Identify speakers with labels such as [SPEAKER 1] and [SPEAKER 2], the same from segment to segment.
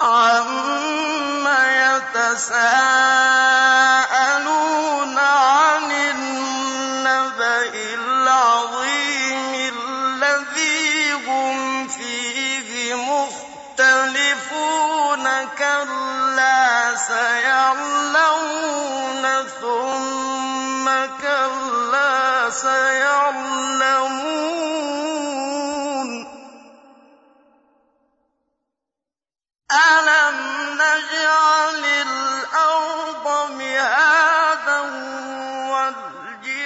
[SPEAKER 1] عم يتساءلون عن النبأ العظيم الذي هم فيه مختلفون كلا سيعلمون ثم كلا سيعلمون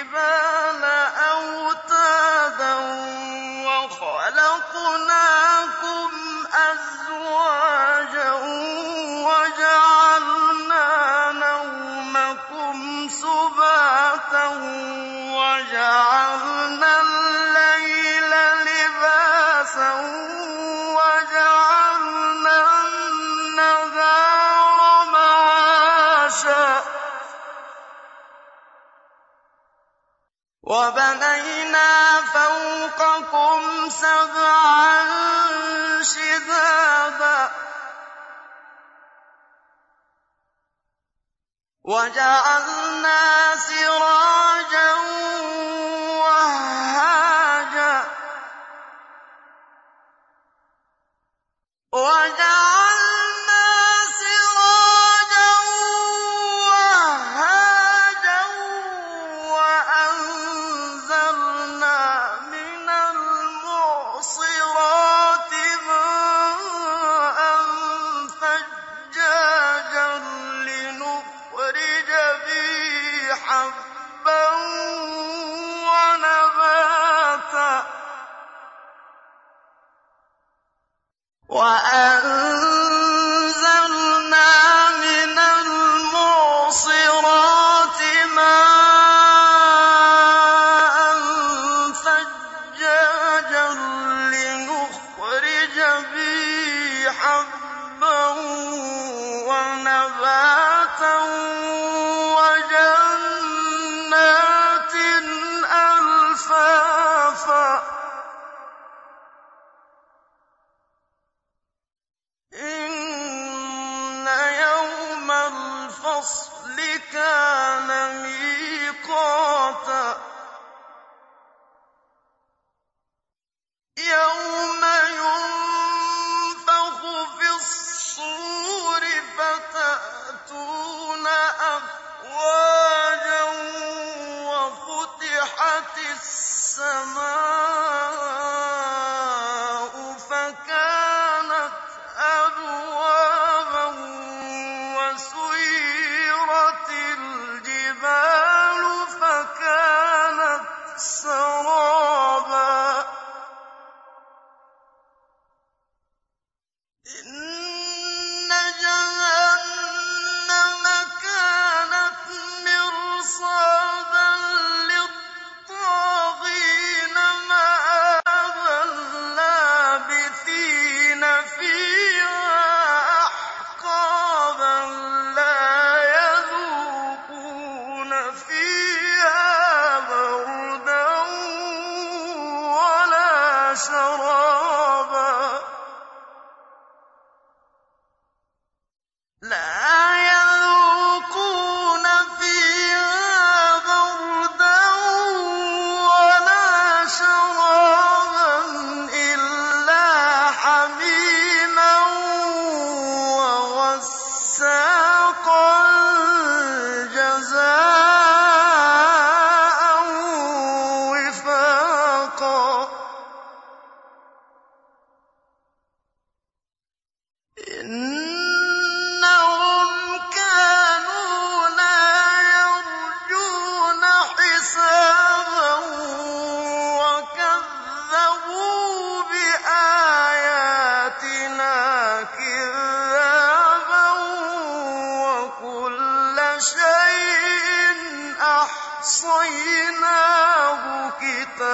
[SPEAKER 1] والجبال وجعلنا سراجا حبا ونباتا الفصل كان ميقاتا. يوم ينفخ في الصور فتأتون سراب وَوَصَّيْنَاهُ كِتَابًا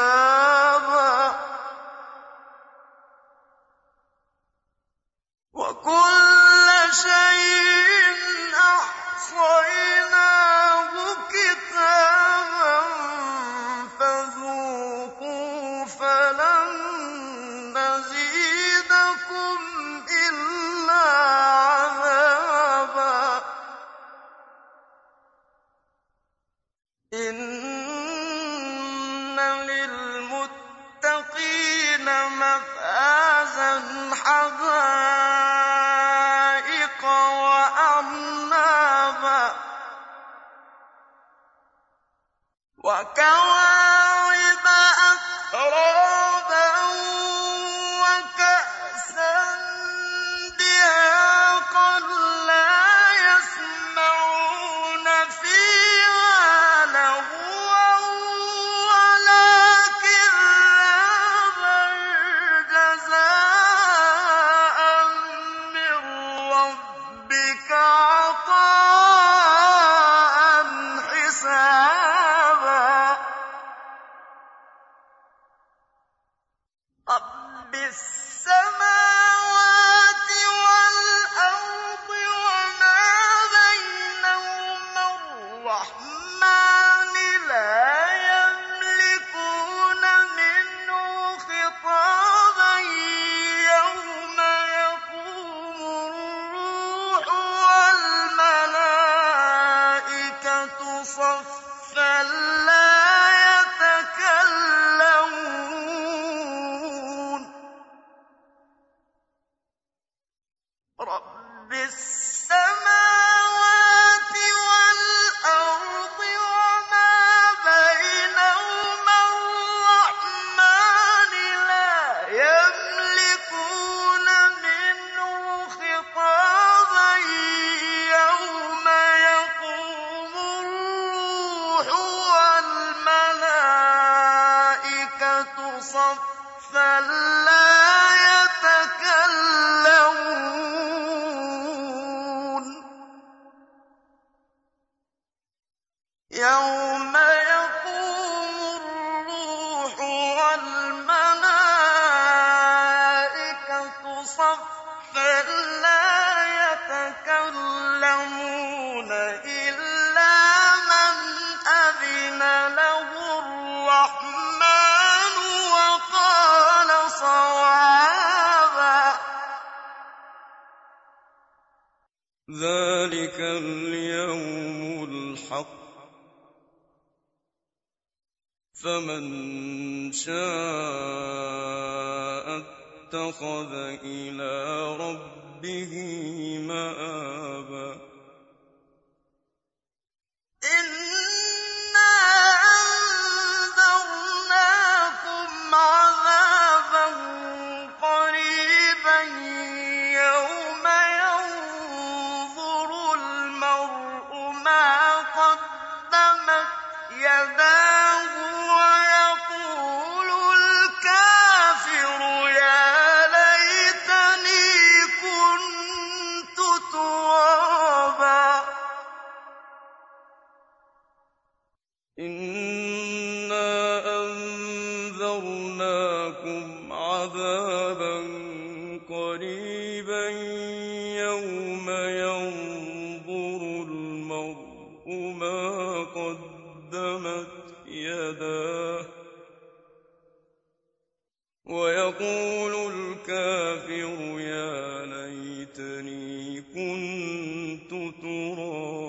[SPEAKER 1] حَدَائِقَ وَأَعْنَابًا وَكَوَاعِبَ يَوْمَ
[SPEAKER 2] فَمَن شَاءَ اتَّخَذَ إِلَىٰ رَبِّهِ مَآبًا إِنَّا أَنذَرْنَاكُمْ عَذَابًا قَرِيبًا يَوْمَ يَنظُرُ الْمَرْءُ مَا قَدَّمَتْ يَدَاهُ وَيَقُولُ الْكَافِرُ يَا لَيْتَنِي كُنتُ تُرَابًا